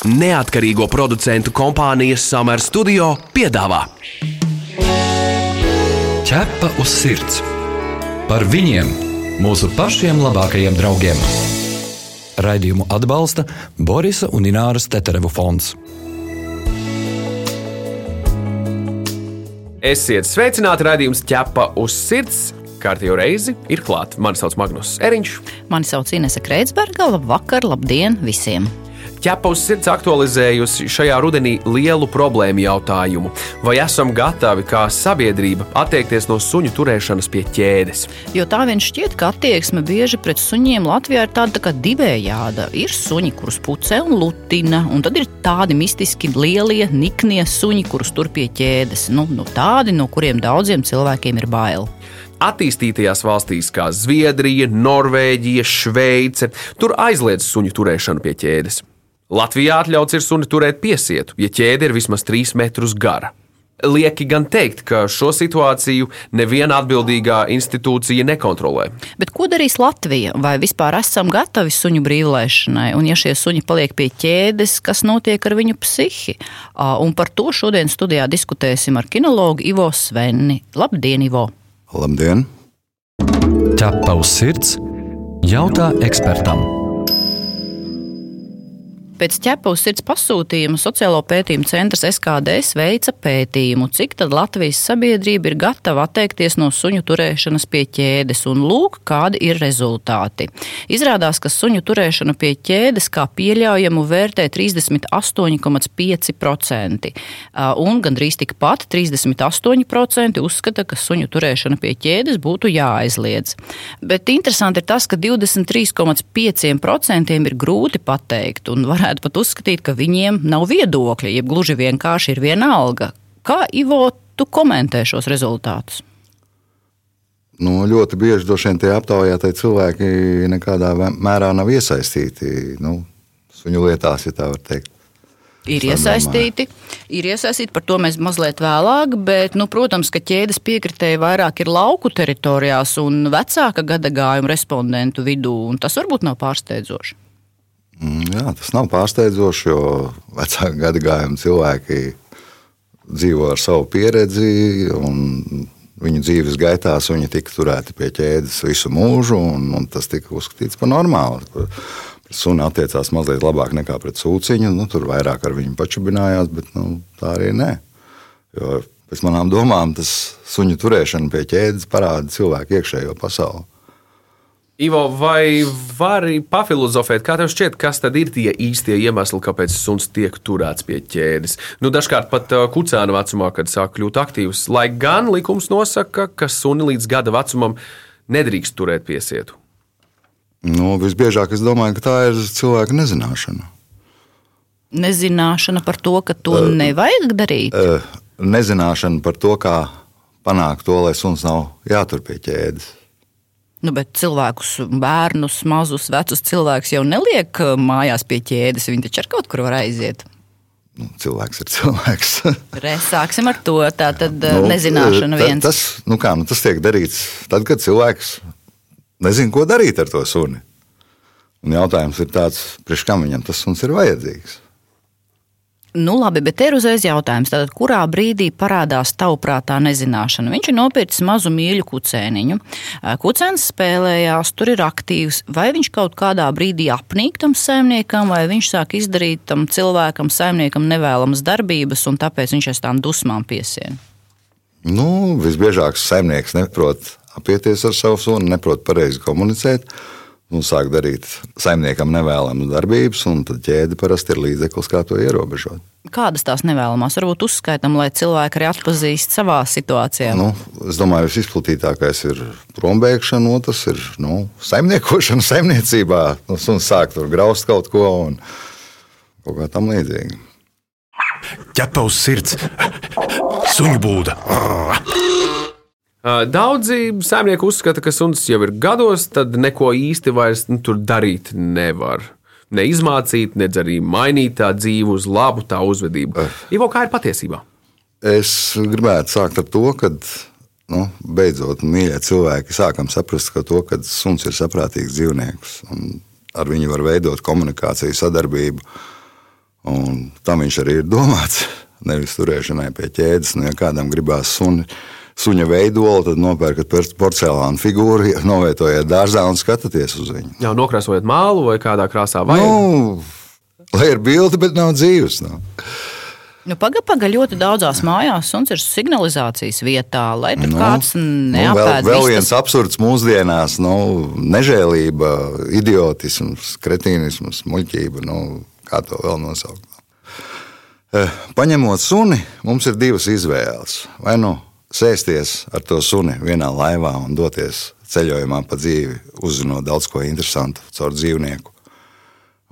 Neatkarīgo producentu kompānijas Summer Studio piedāvā Ķepa uz sirds par viņiem, mūsu pašiem labākajiem draugiem. Raidījumu atbalsta Borisa un Ināras Teterevu fonds. Esiet sveicināti raidījums ķepa uz sirds. Kārtīgi reizi ir klāts. Mani sauc Magnus Eriņš. Mani sauc Inese Kreitsberga. Labvakar, labdien visiem! Ķepa uz sirds aktualizējusi šajā rudenī lielu problēmu jautājumu. Vai esam gatavi kā sabiedrība attiekties no suņu turēšanas pie ķēdes? Jo tā vien šķiet, ka attieksme bieži pret suņiem Latvijā ir tāda tā kā divējāda. Ir suņi, kurus pucē un lutina, un tad ir tādi mistiski lielie, niknie suņi, kurus tur pie ķēdes. Nu, nu, tādi, no kuriem daudziem cilvēkiem ir bail. Attīstītajās valstīs, kā Zviedrija, Norvēģija, Šveice, tur aizliedz suņu turēšanu pie ķēdes. Latvijā atļauts ir suni turēt piesietu, ja ķēde ir vismaz 3 metrus gara. Lieki gan teikt, ka šo situāciju neviena atbildīgā institūcija nekontrolē. Bet ko darīs Latvija? Vai vispār esam gatavi suņu brīvlaišanai? Un, ja šie suņi paliek pie ķēdes, kas notiek ar viņu psihi? Un par to šodien studijā diskutēsim ar kinologu Ivo Svenni. Labdien, Ivo! Labdien! Ķepa uz sirds jautā ekspertam! Pēc ķepa uz sirds pasūtījuma Sociālo pētījumu centrs SKDS veica pētījumu, cik tad Latvijas sabiedrība ir gatava atteikties no suņu turēšanas pie ķēdes, un lūk, kādi ir rezultāti. Izrādās, ka suņu turēšanu pie ķēdes kā pieļaujamu vērtē 38,5%, un gandrīz tikpat 38% uzskata, ka suņu turēšana pie ķēdes būtu jāaizliedz. Bet interesanti ir tas, ka 23,5% ir grūti pateikt, un varētu varētu pat uzskatīt, ka viņiem nav viedokļa, jeb gluži vienkārši ir viena alga. Kā Ivo, tu komentē šos rezultātus? Nu, ļoti bieži vien tie aptaujātie cilvēki nekādā mērā nav iesaistīti nu, suņu lietās, ja tā var teikt. Ir iesaistīti, ir iesaistīti, par to mēs mazliet vēlāk, bet, nu, protams, ka ķēdes piekritēji vairāk ir lauku teritorijās un vecāka gadagājuma respondentu vidū, un tas varbūt nav pārsteidzoši. Jā, tas nav pārsteidzoši, jo vecāku gadu gājumu cilvēki dzīvo ar savu pieredzi. Viņu dzīves gaitā viņi tika turēti pie ķēdes visu mūžu, un, un tas tika uzskatīts par normālu. Pret suni attiecās mazliet labāk nekā pret sūciņu. Nu, tur vairāk ar viņu pačubinājās, bet nu, tā arī nē. Jo pēc manām domām tas suņu turēšana pie ķēdes parāda cilvēku iekšējo pasauli. Ivo, vai vari pafilozofēt, kā tev šķiet, kas tad ir tie īstie iemesli, kāpēc suns tiek turēts pie ķēdes? Nu, dažkārt pat kucēna vecumā, kad sāk kļūt aktīvs, lai gan likums nosaka, ka suni līdz gada vecumam nedrīkst turēt piesietu. Nu, visbiežāk es domāju, ka tā ir cilvēka nezināšana. Nezināšana par to, ka to uh, nevajag darīt. Uh, nezināšana par to, kā panākt to, lai suns nav jātur pie ķēdes. Nu, bet cilvēkus, bērnus, mazus, vecus cilvēkus jau neliek uh, mājās pie ķēdes. Viņi taču ar kaut kur var aiziet. Nu, cilvēks ir cilvēks. Re, sāksim ar to. Tā tad uh, nu, nezināšana viens. Tas, nu kā, nu, tas tiek darīts tad, kad cilvēks nezina, ko darīt ar to suni. Un jautājums ir tāds, priekš kam viņam tas suns ir vajadzīgs. Nu, labi, bet te ir uzreiz jautājums, tātad, kurā brīdī parādās tavuprātā nezināšana? Viņš ir nopircis mazu mīļu kucēniņu. Kucēns spēlējās, tur ir aktīvs. Vai viņš kaut kādā brīdī apnīk tam saimniekam, vai viņš sāk izdarīt tam cilvēkam, saimniekam nevēlamas darbības, un tāpēc viņš aiz tām dusmām piesien? Nu, visbiežāk saimnieks neprot apieties ar savu sunu, neprot pareizi komunicēt un sāk darīt saimniekam nevēlamas darbības, un tad ķēde parasti ir līdzeklis, kā to ierobežot. Kādas tās nevēlamās? Varbūt uzskaitam, lai cilvēki arī atpazīst savā situācijā. Nu, es domāju, ka visizplatītākais ir prombēgšana, otrs ir nu, saimniekošana saimniecībā. Nu, un sāk tur graust kaut ko un kaut kā tam līdzīga. Ķepa uz sirds, suņu būda. Daudzi saimnieki uzskata, ka suns jau ir gados, tad neko īsti vairs nu, tur darīt nevar. Ne izmācīt, ne arī mainīt tā dzīvi uz labu, tā uzvedību. Ivo, kā ir patiesībā? Es gribētu sākt ar to, ka nu, beidzot, mīļie cilvēki, sākam saprast, ka, to, ka suns ir saprātīgs dzīvnieks un ar viņu var veidot komunikāciju, sadarbību. Un tam viņš arī ir domāts. Nevis turēšanai pie ķēdes. Nu, ja kādam gribās suni, suņa veidolu, tad nopērkat porcelāna figūru, novietojiet dārzā un skatieties uz viņu. Jā, nokrāsojot mālu vai kādā krāsā. Vai... Nu, lai ir bilde, bet nav dzīves. Nu. Nu, Pagaidām, paga, ļoti daudzās mājās suns ir signalizācijas vietā, lai tur nu, kāds neapēd. Nu, vēl, vēl viens absurds mūsdienās nu, - nežēlība, idiotisms, kretīnisms, muļķība. Nu, kā to vēl nosaukt? Eh, paņemot suni, mums ir divas izvēles. Vai nu sēsties ar to suni vienā laivā un doties ceļojumā pa dzīvi, uzzinot daudz ko interesantu caur dzīvnieku,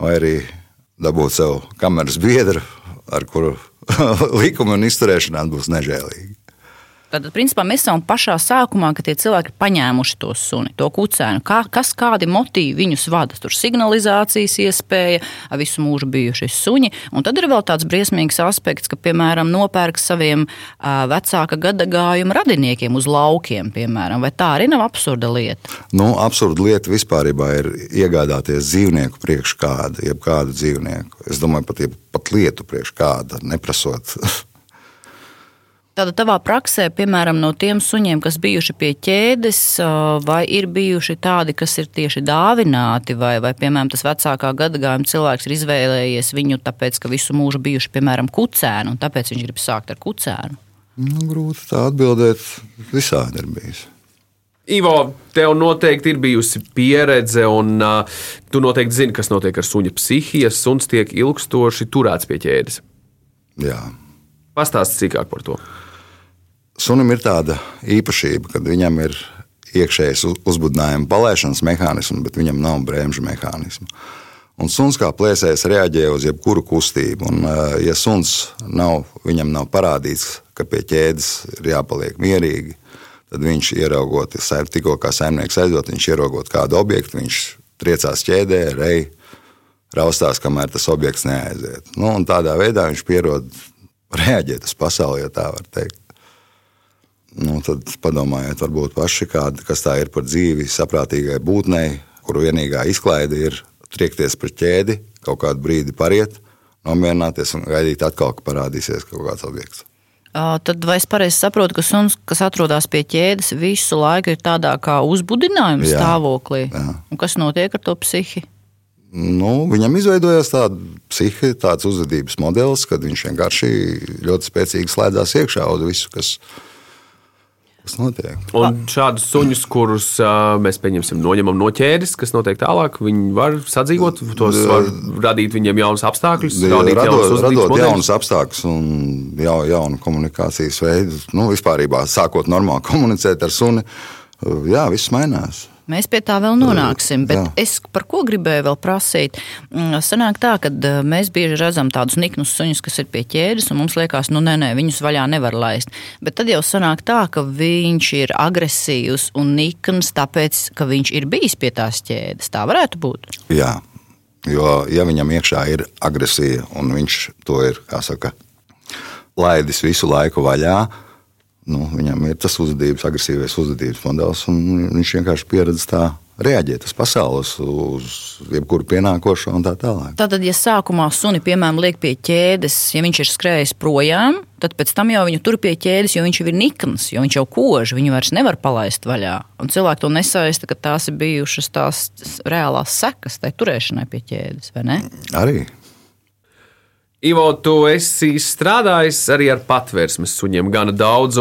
vai arī dabūt sev kameras biedru, ar kuru likuma un izturēšanās būs nežēlīgi. Tātad, principā, mēs esam pašā sākumā, kad tie cilvēki ir paņēmuši to suni, to kucēnu. Kā, kas, kādi motīvi viņus vada? Tur signalizācijas iespēja, visu mūžu bijuši suņi. Un tad ir vēl tāds briesmīgs aspekts, ka, piemēram, nopērk saviem vecāka gadagājuma radiniekiem uz laukiem, piemēram. Vai tā arī nav absurda lieta? Nu, absurda lieta vispār ir iegādāties dzīvnieku priekš kādu, jeb kādu dzīvnieku. Es domāju, pat, pat lietu priekš kāda, neprasot Tātad, tavā praksē, piemēram, no tiem suņiem, kas bijuši pie ķēdes, vai ir bijuši tādi, kas ir tieši dāvināti, vai, vai piemēram, tas vecākā gadagājuma cilvēks ir izvēlējies viņu tāpēc, ka visu mūžu bijuši, piemēram, kucēni, un tāpēc viņš grib sākt ar kucēnu? Nu, grūti tā atbildēt. Visādi ir bijis. Ivo, tev noteikti ir bijusi pieredze, un uh, tu noteikti zini, kas notiek ar suņa psihiju. Suns tiek ilgstoši turēts pie ķēdes. Jā. Pastāsti sīkāk par to. Sunim ir tāda īpašība, ka viņam ir iekšējais uzbudinājuma palaišanas mehānisms, bet viņam nav bremžu mehānismu. Un suns kā plēsējs reaģē uz jebkuru kustību. Un, ja suns nav, viņam nav parādīts, ka pie ķēdes ir jāpaliek mierīgi, tad viņš ieraugot, tikko kā saimnieks aizjūt, viņš ieraugot kādu objektu, viņš triecās ķēdē, rei, raustās, kamēr tas objekts neaiziet. Nu, tādā veidā viņš pierod reaģēt uz pasauli, ja tā var teikt. Nu, tad padomājiet, varbūt paši, kāda, kas tā ir par dzīvi saprātīgai būtnei, kuru vienīgā izklaide ir triekties pret ķēdi, kaut kādu brīdi pariet, nomierināties un gaidīt atkal, ka parādīsies kaut kāds objekts. Tad vai es pareizi saprotu, ka suns, kas atrodas pie ķēdes, visu laiku ir tādā kā uzbudinājuma jā, stāvoklī? Jā. Un kas notiek ar to psihi? Nu, viņam izveidojās tāda psihi, tāds uzvedības modelis, kad viņš vienkārši ļoti spēcīgi slēdzās iekšā uz visu, kas ir kas notiek. Un šādus suņus, kurus uh, mēs pieņemsim, noņemam no ķēdes, kas notiek tālāk, viņi var sadzīvot, tos var radīt viņiem jaunus apstākļus, radīt radot, radot jaunus apstākļus un jau, jaunu komunikācijas veidu. Nu, vispār, sākot normāli komunicēt ar suni, jā, viss mainās. Mēs pie tā vēl nonāksim. Bet Jā. es par ko gribēju vēl prasīt? Mm, sanāk tā, ka eh, mēs bieži redzam tādus niknus suņus, kas ir pie ķēdes, un mums liekas, nu nē, nē, viņus vaļā nevar laist. Bet tad jau sanāk tā, ka viņš ir agresīvs un nikns, tāpēc, ka viņš ir bijis pie tās ķēdes. Tā varētu būt. Jā, jo ja viņam iekšā ir agresija un viņš to ir, kā saka, laidis visu laiku vaļā, nu, viņam ir tas uzvedības, agresīvais uzvedības modelis, un viņš vienkārši pieredz tā reaģēt uz pasaules, uz jebkuru pienākošo un tā tālāk. Tātad, ja sākumā suni, piemēram, liek pie ķēdes, ja viņš ir skrējis projām, tad pēc tam jau viņu tur pie ķēdes, jo viņš jau ir nikns, jo viņš jau kož, viņu vairs nevar palaist vaļā. Un cilvēki to nesaista, ka tās ir bijušas tās reālās sekas tai turēšanai pie ķēdes, vai ne? Arī. Ivo, tu esi strādājis arī ar patvērsmes suņiem gana daudz.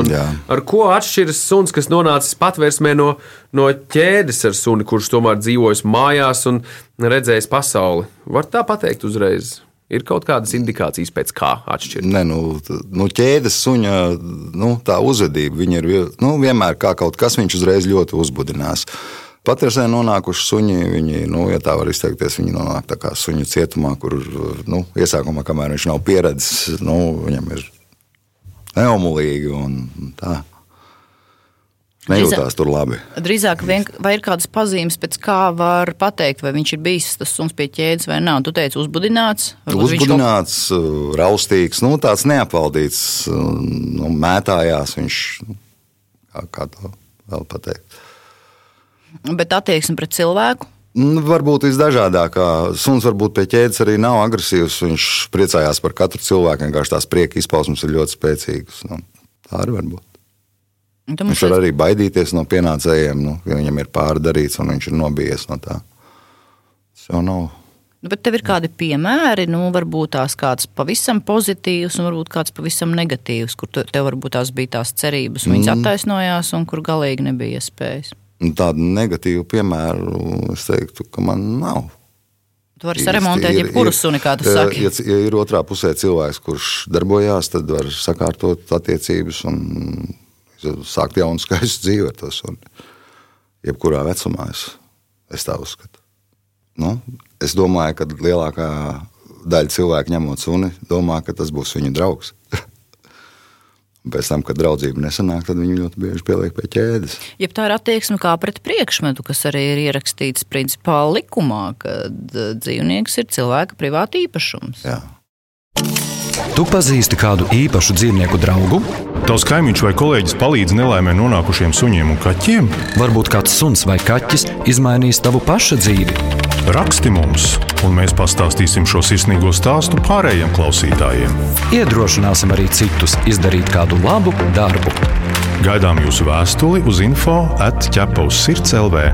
Ar ko atšķiras suns, kas nonācis patvērsmē no, no ķēdes ar suni, kurš tomēr dzīvojis mājās un redzējis pasauli? Var tā pateikt uzreiz. Ir kaut kādas indikācijas, pēc kā atšķiras. Nē, nu, nu, ķēdes suņa nu, uzvedība ir nu, vienmēr kā kaut kas, viņš uzreiz ļoti uzbudinās. Patresē nonākuši suņi, viņi, nu, ja tā var izteikties, viņi nonāk tā kā suņu cietumā, kur nu, iesākumā, kamēr viņš nav pieredzējis, nu, viņam ir neomulīgi un tā. Nejūtās tur labi. Drīzāk, vien, vai ir kādas pazīmes, pēc kā var pateikt, vai viņš ir bijis tas suns pie ķēdes vai nav? Tu teici, uzbudināts. Uzbudināts, kaut... raustīgs, nu, tāds neapvaldīts, nu, mētājās viņš, kā, kā to vēl pateikt. Bet attieksme pret cilvēku? Nu, varbūt visdažādākā. Suns varbūt pie ķēdes arī nav agresīvs. Viņš priecājās par katru cilvēku. Vienkārši tās prieka izpausmes ir ļoti spēcīgas. Nu, tā arī var būt. Viņš var arī baidīties no pienācējiem, nu, ja viņam ir pārdarīts un viņš ir nobijies no tā. Tas jau nav. Nu, Bet tev ir kādi piemēri, nu, varbūt tās kāds pavisam pozitīvs, un varbūt kāds pavisam negatīvs, kur tev varbūt tās bija tās cerības, un viņas attaisnojās, un kur galīgi nebija iespējas. Tādu negatīvu piemēru es teiktu, ka man nav. Tu vari saremontēt jebkuru suni, kā tu saki. Ja, ja ir otrā pusē cilvēks, kurš darbojās, tad var sakārtot attiecības un sākt jaunu skaistu dzīvi ar to suni. Jebkurā vecumā es, es tā uzskatu. Nu, es domāju, ka lielākā daļa cilvēku ņemot suni, domā, ka tas būs viņu draugs. Pēc tam, kad draudzība nesanāk, tad viņi ļoti bieži pieliek pie ķēdes. Ja tā ir attieksme kā pret priekšmetu, kas arī ir ierakstīts principā likumā, ka eh, dzīvnieks ir cilvēka privāta īpašums. Jā. Tu pazīsti kādu īpašu dzīvnieku draugu? Tavs kaimiņš vai kolēģis palīdz nelaimē nonākušiem suņiem un kaķiem? Varbūt kāds suns vai kaķis izmainīs tavu paša dzīvi. Raksti mums, un mēs pastāstīsim šo sirsnīgo stāstu pārējiem klausītājiem. Iedrošināsim arī citus izdarīt kādu labu darbu. Gaidām jūsu vēstuli uz info atķepa uz sirds LV.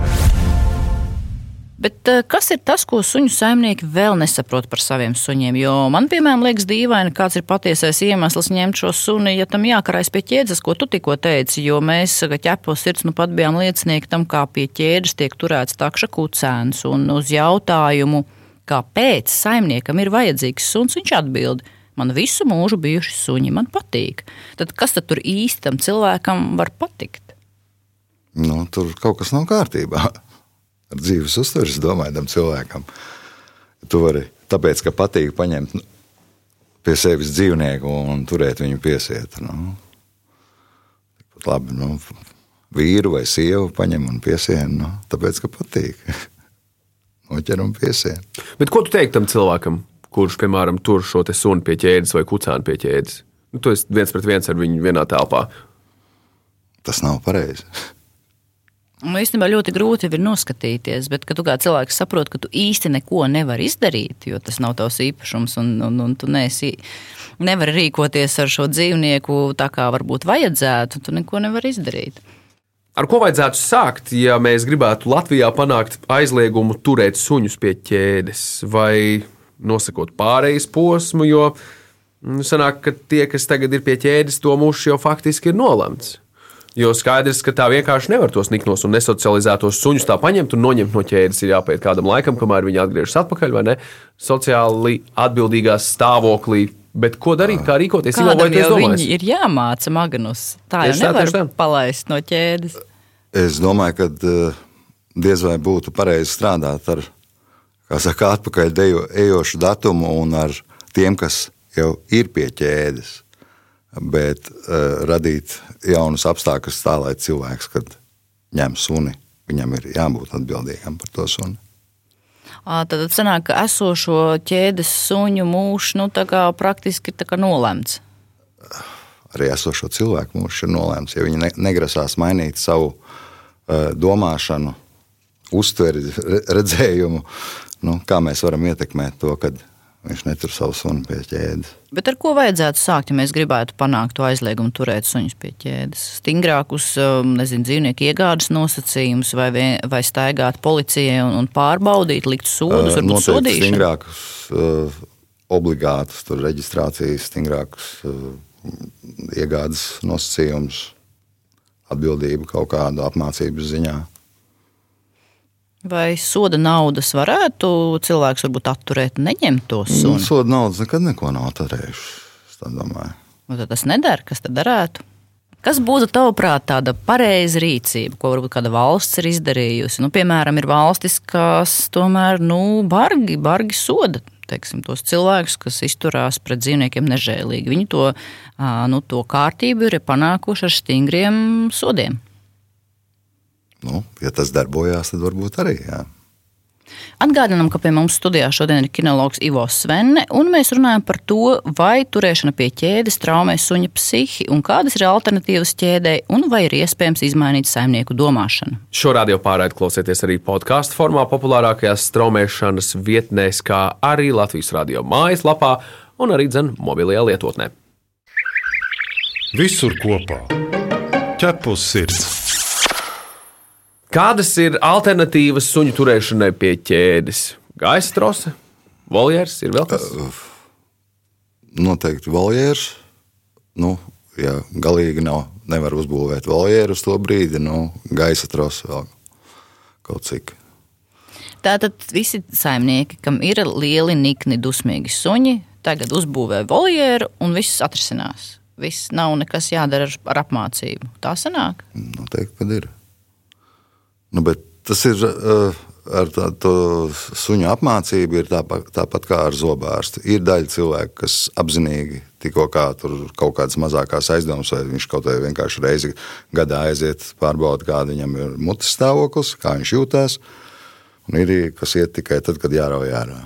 Bet eh, kas ir tas, ko suņu saimnieki vēl nesaprot par saviem suņiem? Jo man, piemēram, liekas dīvaini, kāds ir patiesais iemesls ņemt šo suni, ja tam jākarājas pie ķēdes, ko tu tikko teici. Jo mēs, ķepos sirds, nu pat bijām liecinieki tam, kā pie ķēdes tiek turēts takša kucēns. Un uz jautājumu, kāpēc saimniekam ir vajadzīgs suns, viņš atbild. Man visu mūžu bijuši suņi, man patīk. Tad kas tad tur īsti tam cilvēkam var patikt? Nu, tur kaut kas nav kārtībā. Ar dzīves uztveri, es domāju, tam cilvēkam. Tu vari, tāpēc, ka patīk paņemt nu, pie sevis dzīvnieku un turēt viņu piesiet. Nu. Tikpat Labi, nu, vīru vai sievu paņem un piesien, nu, tāpēc, ka patīk. Noķer un piesien. Bet ko tu teiktu tam cilvēkam, kurš, piemēram, tur šo te sunu pie ķēdes vai kucēnu pie ķēdes? Nu, tu esi viens pret viens ar viņu vienā telpā. Tas nav pareizi. Nu, īstenībā ļoti grūti ir noskatīties, bet, kad tu kā cilvēks saproti, ka tu īsti neko nevari izdarīt, jo tas nav tavs īpašums, un, un, un tu neesi, nevari rīkoties ar šo dzīvnieku tā, kā varbūt vajadzētu, tu neko nevari izdarīt. Ar ko vajadzētu sākt, ja mēs gribētu Latvijā panākt aizliegumu turēt suņus pie ķēdes vai nosakot pārejas posmu, jo mm, sanāk, ka tie, kas tagad ir pie ķēdes, to mūžu jau faktiski ir nolemts. Jo skaidrs, ka tā vienkārši nevar tos niknos un nesocializētos suņus tā paņemt un noņemt no ķēdes. Ir jāpaiet kādam laikam, kamēr viņi atgriežas atpakaļ, vai ne? Sociāli atbildīgā stāvoklī. Bet ko darīt, kā rīkoties? Ivo, Kādam esi jau viņi ir jāmāca magnus. Tā jau nevar tā. palaist no ķēdes. Es domāju, ka eh, diez vai būtu pareizi strādāt ar kā saka, atpakaļ dejo, ejošu datumu un ar tiem, kas jau ir pie ķēdes. Bet uh, radīt jaunus apstākļus tā, lai cilvēks, kad ņem suni, viņam ir jābūt atbildīgam par to suni. Tad sanāk, ka esošo ķēdes suņu mūžs nu, praktiski kā nolemts. Arī esošo cilvēku mūžs ir nolēmts. Ja viņi ne, negrasās mainīt savu uh, domāšanu, uztveri, re- redzējumu, nu, kā mēs varam ietekmēt to, kad viņš netur savu sunu pie ķēdes. Bet ar ko vajadzētu sākt, ja mēs gribētu panākt to aizliegumu turēt suņus pie ķēdes? Stingrākus um, nezinu, dzīvnieku iegādes nosacījumus, vai, vien, vai staigāt policijai un, un pārbaudīt, likt sodus, Uh, varbūt noteikti sodīšanu. stingrākus, uh, obligātus tur reģistrācijas, stingrākus uh, iegādes nosacījumus, atbildību kaut kādu apmācības ziņā. Vai soda naudas varētu cilvēks varbūt atturēt, neņemt to Nu, sunu? soda naudas nekad neko nav atturējuši. es tā domāju. Vai tad tas nedara, kas tad darētu? Kas būtu tavuprāt tāda pareiza rīcība, ko varbūt kāda valsts ir izdarījusi? Nu, piemēram, ir valstis, kas tomēr nu, bargi, bargi soda teiksim, tos cilvēkus, kas izturās pret dzīvniekiem nežēlīgi. Viņi to, nu, to kārtību ir panākuši ar stingriem sodiem. Nu, ja tas darbojās, tad varbūt arī. Jā. Atgādinām, ka pie mums studijā šodien ir kinologs Ivo Svenne, un mēs runājam par to, vai turēšana pie ķēdes traumē suņa psihi, un kādas ir alternatīvas ķēdē, un vai ir iespējams izmainīt saimnieku domāšanu. Šo radio pārraidi klausieties arī podkāstu formā, populārākajās straumēšanas vietnēs, kā arī Latvijas radio mājaslapā un arī dzen mobilajā lietotnē. Visur kopā - ķepus sirds. Kādas ir alternatīvas suņu turēšanai pie ķēdes? Gaisa trose, voljērs ir vēl kas? Noteikti voljērs. Nu, ja galīgi nav, nevar uzbūvēt voljēru uz to brīdi, nu, gaisa trose vēl kaut cik. Tātad visi saimnieki, kam ir lieli, nikni, dusmīgi suņi, tagad uzbūvē voljēru un viss atrisinās. Viss nav nekas jādara ar, ar apmācību. Tā sanāk. Noteikti, kad ir. Nu, tas ir uh, ar tādu suņu apmācību, ir tāpat, tāpat kā ar zobārstu. Ir daļa cilvēku, kas apzinīgi tikko kā tur kaut kādas mazākās aizdomas, vai viņš kaut vai vienkārši reizi gadā aiziet pārbaudīt, kāda viņam ir mutes stāvoklis, kā viņš jūtas. Un ir, kas iet tikai tad, kad jārauj ārā.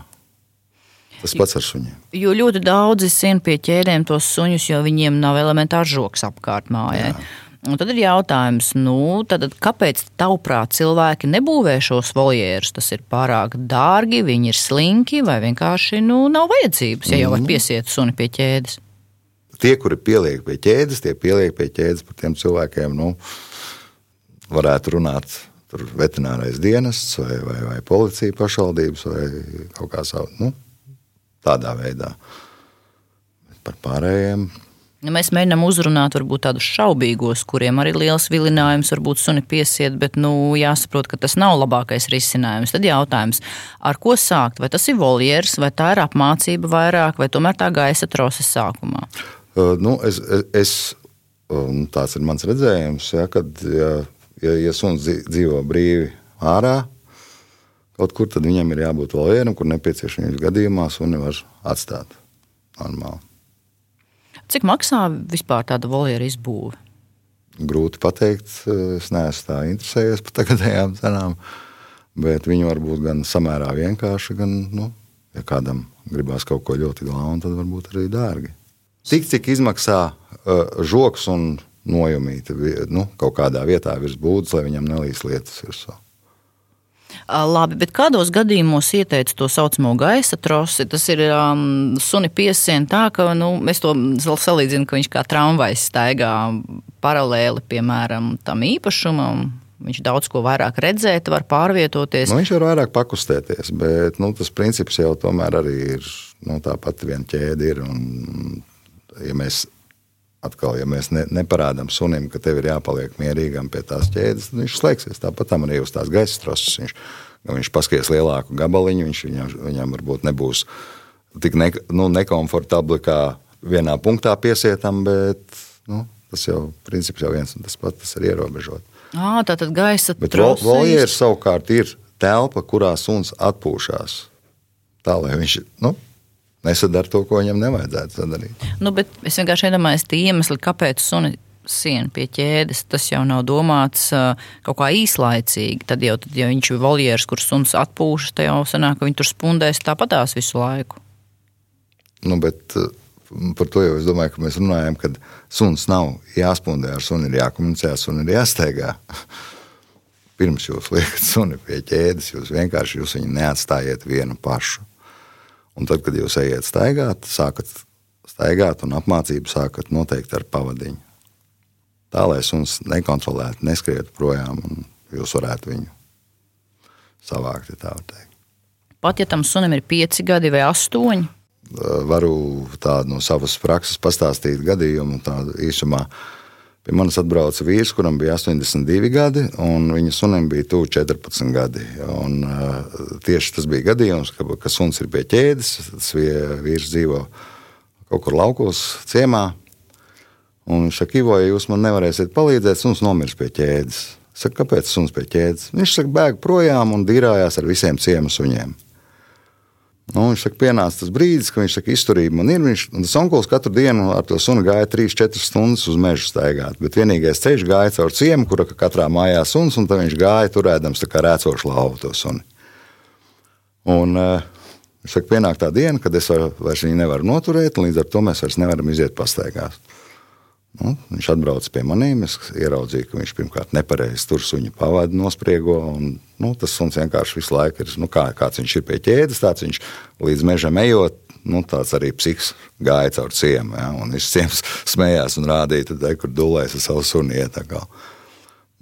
Tas pats ar suņiem. Jo ļoti daudzi sin pie ķēdēm tos suņus, jo viņiem nav elementārs žoks apkārt mājai. Jā. Un tad ir jautājums, nu, tad, kāpēc tavuprāt cilvēki nebūvē šos voljērus? Tas ir pārāk dārgi, viņi ir slinki vai vienkārši nu, nav vajadzības, ja jau var piesiet suni pie ķēdes. Tie, kuri pieliek pie ķēdes, tie pieliek pie ķēdes par tiem cilvēkiem, nu, varētu runāt tur veterinārais dienests vai, vai, vai policija pašvaldības vai kaut kā savu, nu, tādā veidā. Par pārējiem Ja mēs mēģinām uzrunāt varbūt tādus šaubīgos, kuriem arī liels vilinājums, varbūt suni piesiet, bet nu, jāsaprot, ka tas nav labākais risinājums. Tad jautājums, ar ko sākt? Vai tas ir voljers, vai tā ir apmācība vairāk, vai tomēr tā gaisa troses sākumā? Uh, nu, es, es, tāds ir mans redzējums, ja, kad ja, ja, ja suns dzīvo brīvi ārā, kaut kur, tad viņam ir jābūt voljeram, kur nepieciešamības gadījumā suni var atstāt normāli. Cik maksā vispār tāda voljera izbūve? Grūti pateikt. Es neesmu tā interesējies par tagadējām cenām, bet viņi var būt gan samērā vienkārši, gan, nu, ja kādam gribās kaut ko ļoti glaunu, tad varbūt arī dārgi. Tik cik izmaksā uh, žoks un nojumīte nu, kaut kādā vietā virs būdas, lai viņam nelīs lietas virsū. Labi, bet kādos gadījumos ieteica to saucamo gaisa trosi? Tas ir um, suni piesien tā, ka nu, es to salīdzinu, ka viņš kā tramvajs staigā paralēli, piemēram, tam īpašumam. Viņš daudz ko vairāk redzēt, var pārvietoties. Nu, viņš var vairāk pakustēties, bet nu, tas princips jau tomēr arī ir nu, tā pati viena ķēde. Ir, un, ja mēs atkal, ja mēs ne, neparādām sunim, ka tev ir jāpaliek mierīgam pie tās ķēdes, tad viņš slēgsies. Tāpat tam arī uz tās gaisa troses. Viņš, viņš paskries lielāku gabaliņu, viņš viņam, viņam varbūt nebūs tik ne, nu, nekomfortabli kā vienā punktā piesietam, bet nu, tas jau princips jau viens un tas pats, tas ir ierobežot. À, tā tad gaisa bet voljērs savukārt ir telpa, kurā suns atpūšās. Tā lai viņš nu, nesadara to, ko viņam nevajadzētu sadarīt. Nu, es vienkārši iedomājos tie iemesli, kāpēc suni siena pie ķēdes. Tas jau nav domāts kaut kā īslaicīgi. Tad jau, tad, ja viņš ir voljērs, kur suns atpūšas, tad jau sanāk, ka viņi tur spundēs tāpatās visu laiku. Nu, bet, Par to jau es domāju, ka mēs runājam, ka suns nav jāspundē ar sunu, ir jākomunicē, sunu ir jāsteigā. Pirms jūs liekat suni pie ķēdes, jūs vienkārši jūs viņu neatstājiet vienu pašu. Un tad, kad jūs ejat staigāt, sākat staigāt un apmācību sākat noteikti ar pavadiņu. Tā lai suns nekontrolētu, neskrietu projām, un jūs varētu viņu savākt. Ja Pat ja tam sunim ir pieci gadi vai astoņi, varu tādu no savas prakses pastāstīt gadījumu tādu īsumā. Pie manis atbrauca vīrs, kuram bija 82 gadi, un viņa sunim bija tuvu 14 gadi. Un, uh, tieši tas bija gadījums, ka, ka suns ir pie ķēdes. Tas vīrs dzīvo kaut kur laukos, ciemā. Un viņš saka, Ivo, ja jūs man nevarēsiet palīdzēt, suns nomirs pie ķēdes. Es saku, kāpēc suns pie ķēdes? Viņš saka, bēg projām un dīrājās ar visiem ciemu suņiem. Nu, viņš saka, pienāca tas brīdis, kad viņš saka, izturība man ir. Viņš, tas onkulis katru dienu ar to sunu gāja 3-4 stundas uz mežu staigāt. Bet vienīgais ceļš gāja caur ciemu, kura katrā mājā suns, un viņš gāja turēdams rēcošu lauvu to sunu. Un, uh, es saku, pienāk tā diena, kad es var, vairs viņu nevaru noturēt, un līdz ar to mēs vairs nevaram iziet pastaigās. Nu, viņš atbrauca pie maniem. Es ieraudzīju, ka viņš pirmkārt nepareizi tur suņa pavadu nospriego. Un, nu, tas suns vienkārši visu laiku ir, nu, kā, kāds viņš ir pie ķēdes, tāds viņš līdz mežam ejot. Nu, tāds arī psihiski gāja caur ciemu. Ja, viņš ciems smējās un rādīja, tad, kur dūlēs ar savu suni. Ja,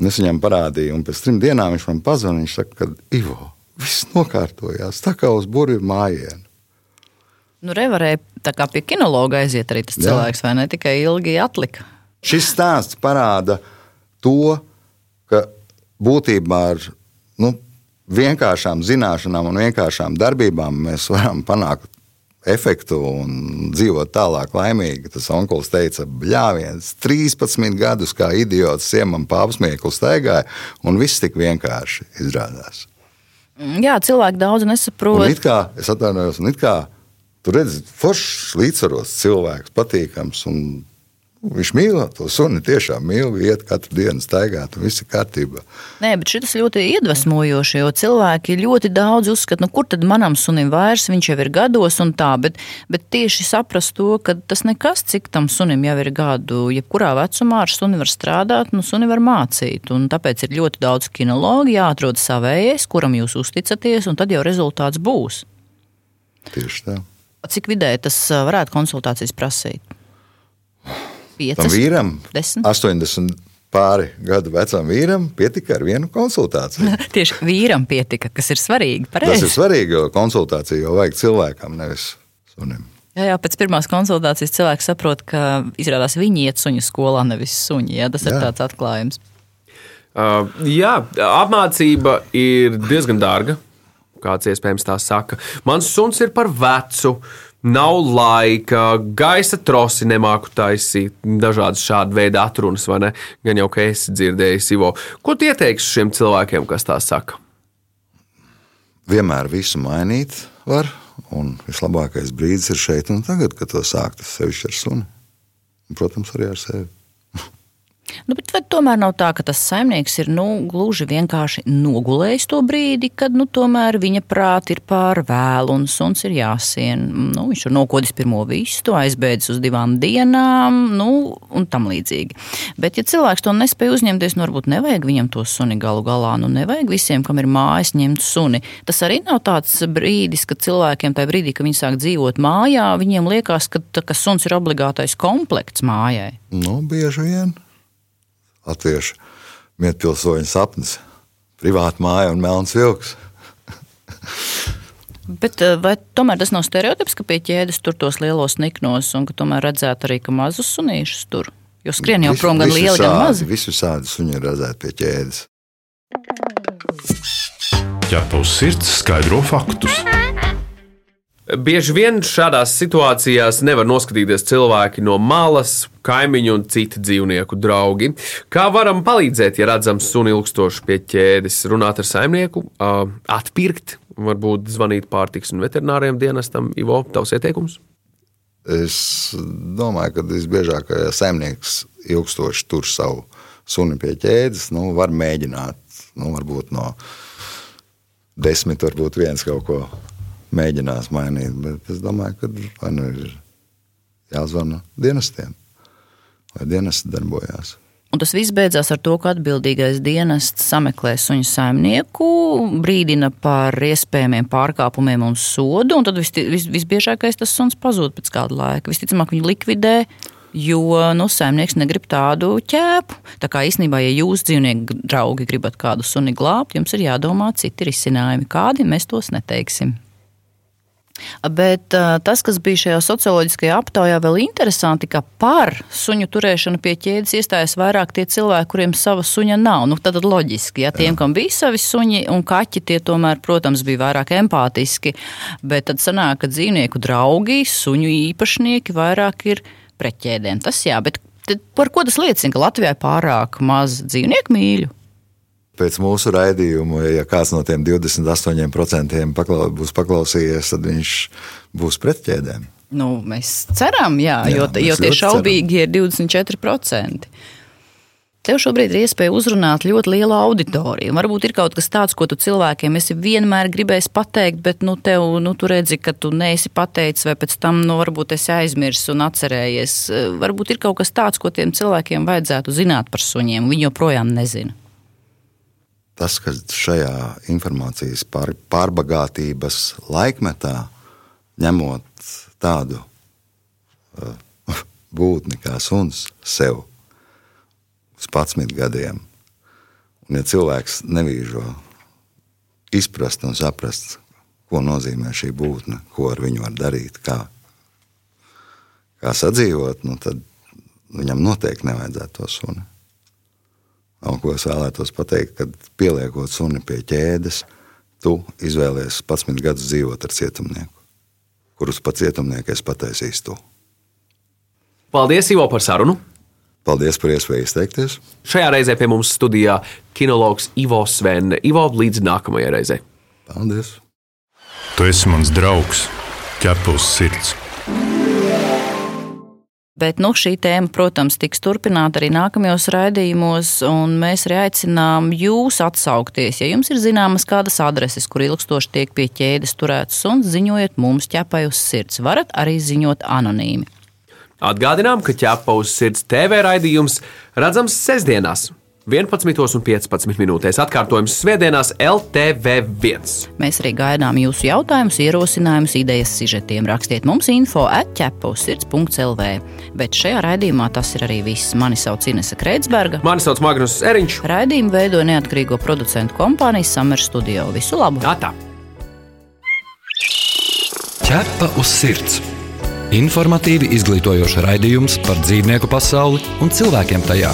es viņam parādīju, un pēc trim dienām viņš man pazvanīja. Viņš saka, ka Ivo, viss nokārtojās, tā kā uz burbuļu mājienu. Nu, Revarēja tā kā pie kinologa aiziet arī tas Jā. cilvēks, vai ne tikai ilgi atlika. Šis stāsts parāda to, ka būtībā ar nu, vienkāršām zināšanām un vienkāršām darbībām mēs varam panākt efektu un dzīvot tālāk, laimīgi. Tas onkulis teica, bļāviens, 13 gadus kā idiots siemam pāpsmieklu staigāja, un viss tik vienkārši izrādās. Jā, cilvēki daudz nesaprot. Un it kā, es atvainojos, un it kā Tur redz, foršs, līdzsvarots cilvēks, patīkams. Viņš mīl to suni, tiešām mīl, iet katru dienu staigāt, un viss ir kārtībā. Nē, bet šis ļoti iedvesmojoši, jo cilvēki ļoti daudz uzskata, nu, kur tad manam sunim vairs, viņš jau ir gados un tā, bet, bet tieši saprast to, ka tas nekas, cik tam sunim jau ir gadu, jebkurā vecumā ar suni var strādāt, nu, suni var mācīt, un tāpēc ir ļoti daudz kinologi, jāatrod savējais, kuram jūs uzticaties, un tad jau rezultāts būs. Tieši tā. Cik vidēji tas varētu konsultācijas prasīt? Piecas, Tam vīram, desmit? 80 pāri gadu vecam vīram pietika ar vienu konsultāciju. Tieši vīram pietika, kas ir svarīgi. Pareiz. Tas ir svarīgi, jo konsultāciju jau vajag cilvēkam, nevis sunim. Jā, jā, pēc pirmās konsultācijas cilvēks saprot, ka izrādās viņi iet suņu skolā, nevis suņi. Jā, tas jā. ir tāds atklājums. Uh, jā, apmācība ir diezgan dārga kāds iespējams tā saka. Mans suns ir par vecu. Nav laika, gaisa trosi nemāku taisīt, dažādas šāda veida atrunas, vai ne? Gan jau, ka esi dzirdējis, Ivo. Ko ieteiksi šiem cilvēkiem, kas tā saka? Vienmēr visu mainīt var, un vislabākais brīdis ir šeit un tagad, kad to sākt. Sevišķi ar suni. Un, protams, arī ar sevi. Nu, bet tomēr nav tā, ka tas saimnieks ir nu, gluži vienkārši nogulējis to brīdi, kad nu, viņa prāti ir pār vēlu un suns ir jāsien. Nu, viņš ir nokodis pirmo vistu, aizbēdzis uz divām dienām nu, un tam līdzīgi. Bet, ja cilvēks to nespēja uzņemties, nu, varbūt nevajag viņam to suni galu galā. Nu, nevajag visiem, kam ir mājas, ņemt suni. Tas arī nav tāds brīdis, kad cilvēkiem tajā brīdī, kad viņi sāk dzīvot mājā, viņiem liekas, ka, ka suns ir obligātais komplekts mājai. Nu, bieži vien latviešu mietpilsoņu sapnis - privāta māja un melns vilks. Bet eh, vai tomēr tas nav stereotips, ka pie ķēdes tur tos lielos niknos un ka tomēr redzētu arī, ka mazus sunīšus tur? Jo skrien jau prom gan lieli, gan mazi. Visu sādi suņi ir redzēti pie ķēdes. Ķerpaus sirds skaidro faktus. Bieži vien šādās situācijās nevar noskatīties cilvēki no malas, kaimiņu un citu dzīvnieku draugi. Kā varam palīdzēt, ja redzam suni ilgstoši pie ķēdes, runāt ar saimnieku, atpirkt, varbūt zvanīt pārtiks un veterināriem dienestam? Ivo, tavs ieteikums? Es domāju, ka visbiežāk saimnieks ilgstoši tur savu suni pie ķēdes, nu, var mēģināt, nu, varbūt no desmit, varbūt viens kaut ko mēģinās mainīt. Bet es domāju, ka vai nu ir jāzvana dienestiem, lai dienesti darbojās. Un tas viss beidzās ar to, ka atbildīgais dienests sameklē suņu saimnieku, brīdina par iespējamiem pārkāpumiem un sodu, un tad vis, vis, visbiežākais tas suns pazūd pēc kāda laika. Visticamāk, viņu likvidē, jo nu, saimnieks negrib tādu ķēpu. Tā kā īstenībā, ja jūs dzīvnieku draugi gribat kādu suni glābt, jums ir jādomā citi risinājumi. Kādi mēs tos neteiksim. Bet tas, kas bija šajā socioloģiskajā aptaujā, vēl interesanti, ka par suņu turēšanu pie ķēdes iestājas vairāk tie cilvēki, kuriem sava suņa nav. Nu, tad loģiski, ja tiem, kam bija savi suņi un kaķi, tie tomēr, protams, bija vairāk empātiski. Bet tad sanāk, ka dzīvnieku draugi, suņu īpašnieki vairāk ir pret ķēdēm. Tas jā, bet par ko tas liecina, ka Latvijā ir pārāk maz dzīvnieku mīļu? Pēc mūsu raidījuma, ja kāds no tiem 28% paklau, būs paklausījies, tad viņš būs pret ķēdēm. Nu, mēs ceram, jā, jā jo, jo tie šaubīgi ceram. ir 24%. Tev šobrīd ir iespēja uzrunāt ļoti lielu auditoriju. Varbūt ir kaut kas tāds, ko tu cilvēkiem esi vienmēr gribējis pateikt, bet nu, tev, nu, tu redzi, ka tu neesi pateicis, vai pēc tam nu, varbūt esi aizmirsis un atcerējies. Varbūt ir kaut kas tāds, ko tiem cilvēkiem vajadzētu zināt par suņiem. Viņi joprojām nezina. Tas, ka šajā informācijas pār, pārbagātības laikmetā, ņemot tādu uh, būtni kā suns sev uz 11 gadiem. Un, ja cilvēks nevīžo izprast un saprast, ko nozīmē šī būtne, ko ar viņu var darīt, kā, kā sadzīvot, nu tad viņam noteikti nevajadzētu to suni. Un, ko es vēlētos pateikt, kad pieliekot suni pie ķēdes, tu izvēlējies 11 gadus dzīvot ar cietumnieku, kurus pa cietumnieku es pataisīšu to. Paldies, Ivo, par sarunu! Paldies par iespēju izteikties. Šajā reizē pie mums studijā kinologs Ivo Sven. Ivo, līdz nākamajai reizei. Paldies! Tu esi mans draugs, ķepus sirds. Bet nu, šī tēma, protams, tiks turpināta arī nākamajos raidījumos, un mēs arī aicinām jūs atsaukties. Ja jums ir zināmas kādas adreses, kur ilgstoši tiek pie ķēdes turēts suns, ziņojiet mums ķepai uz sirds. Varat arī ziņot anonīmi. Atgādinām, ka ķepa uz sirds TV raidījums redzams sestdienās. 11,15 minūtēs atkārtojums Svētdienās LTV1. Mēs arī gaidām jūsu jautājumus, ierosinājumus, idejas, sižetiem. Rakstiet mums info atķepa uz sirds.lv. Bet šajā raidījumā tas ir arī viss. Mani sauc Inese Kreitsberga. Mani sauc Magnus Eriņš. Raidījumu veidoja neatkarīgo producentu kompānija Summer Studio. Visu labu! Atā. Ķepa uz sirds! Informatīvi izglītojoši raidījums par dzīvnieku pasauli un cilvēkiem tajā.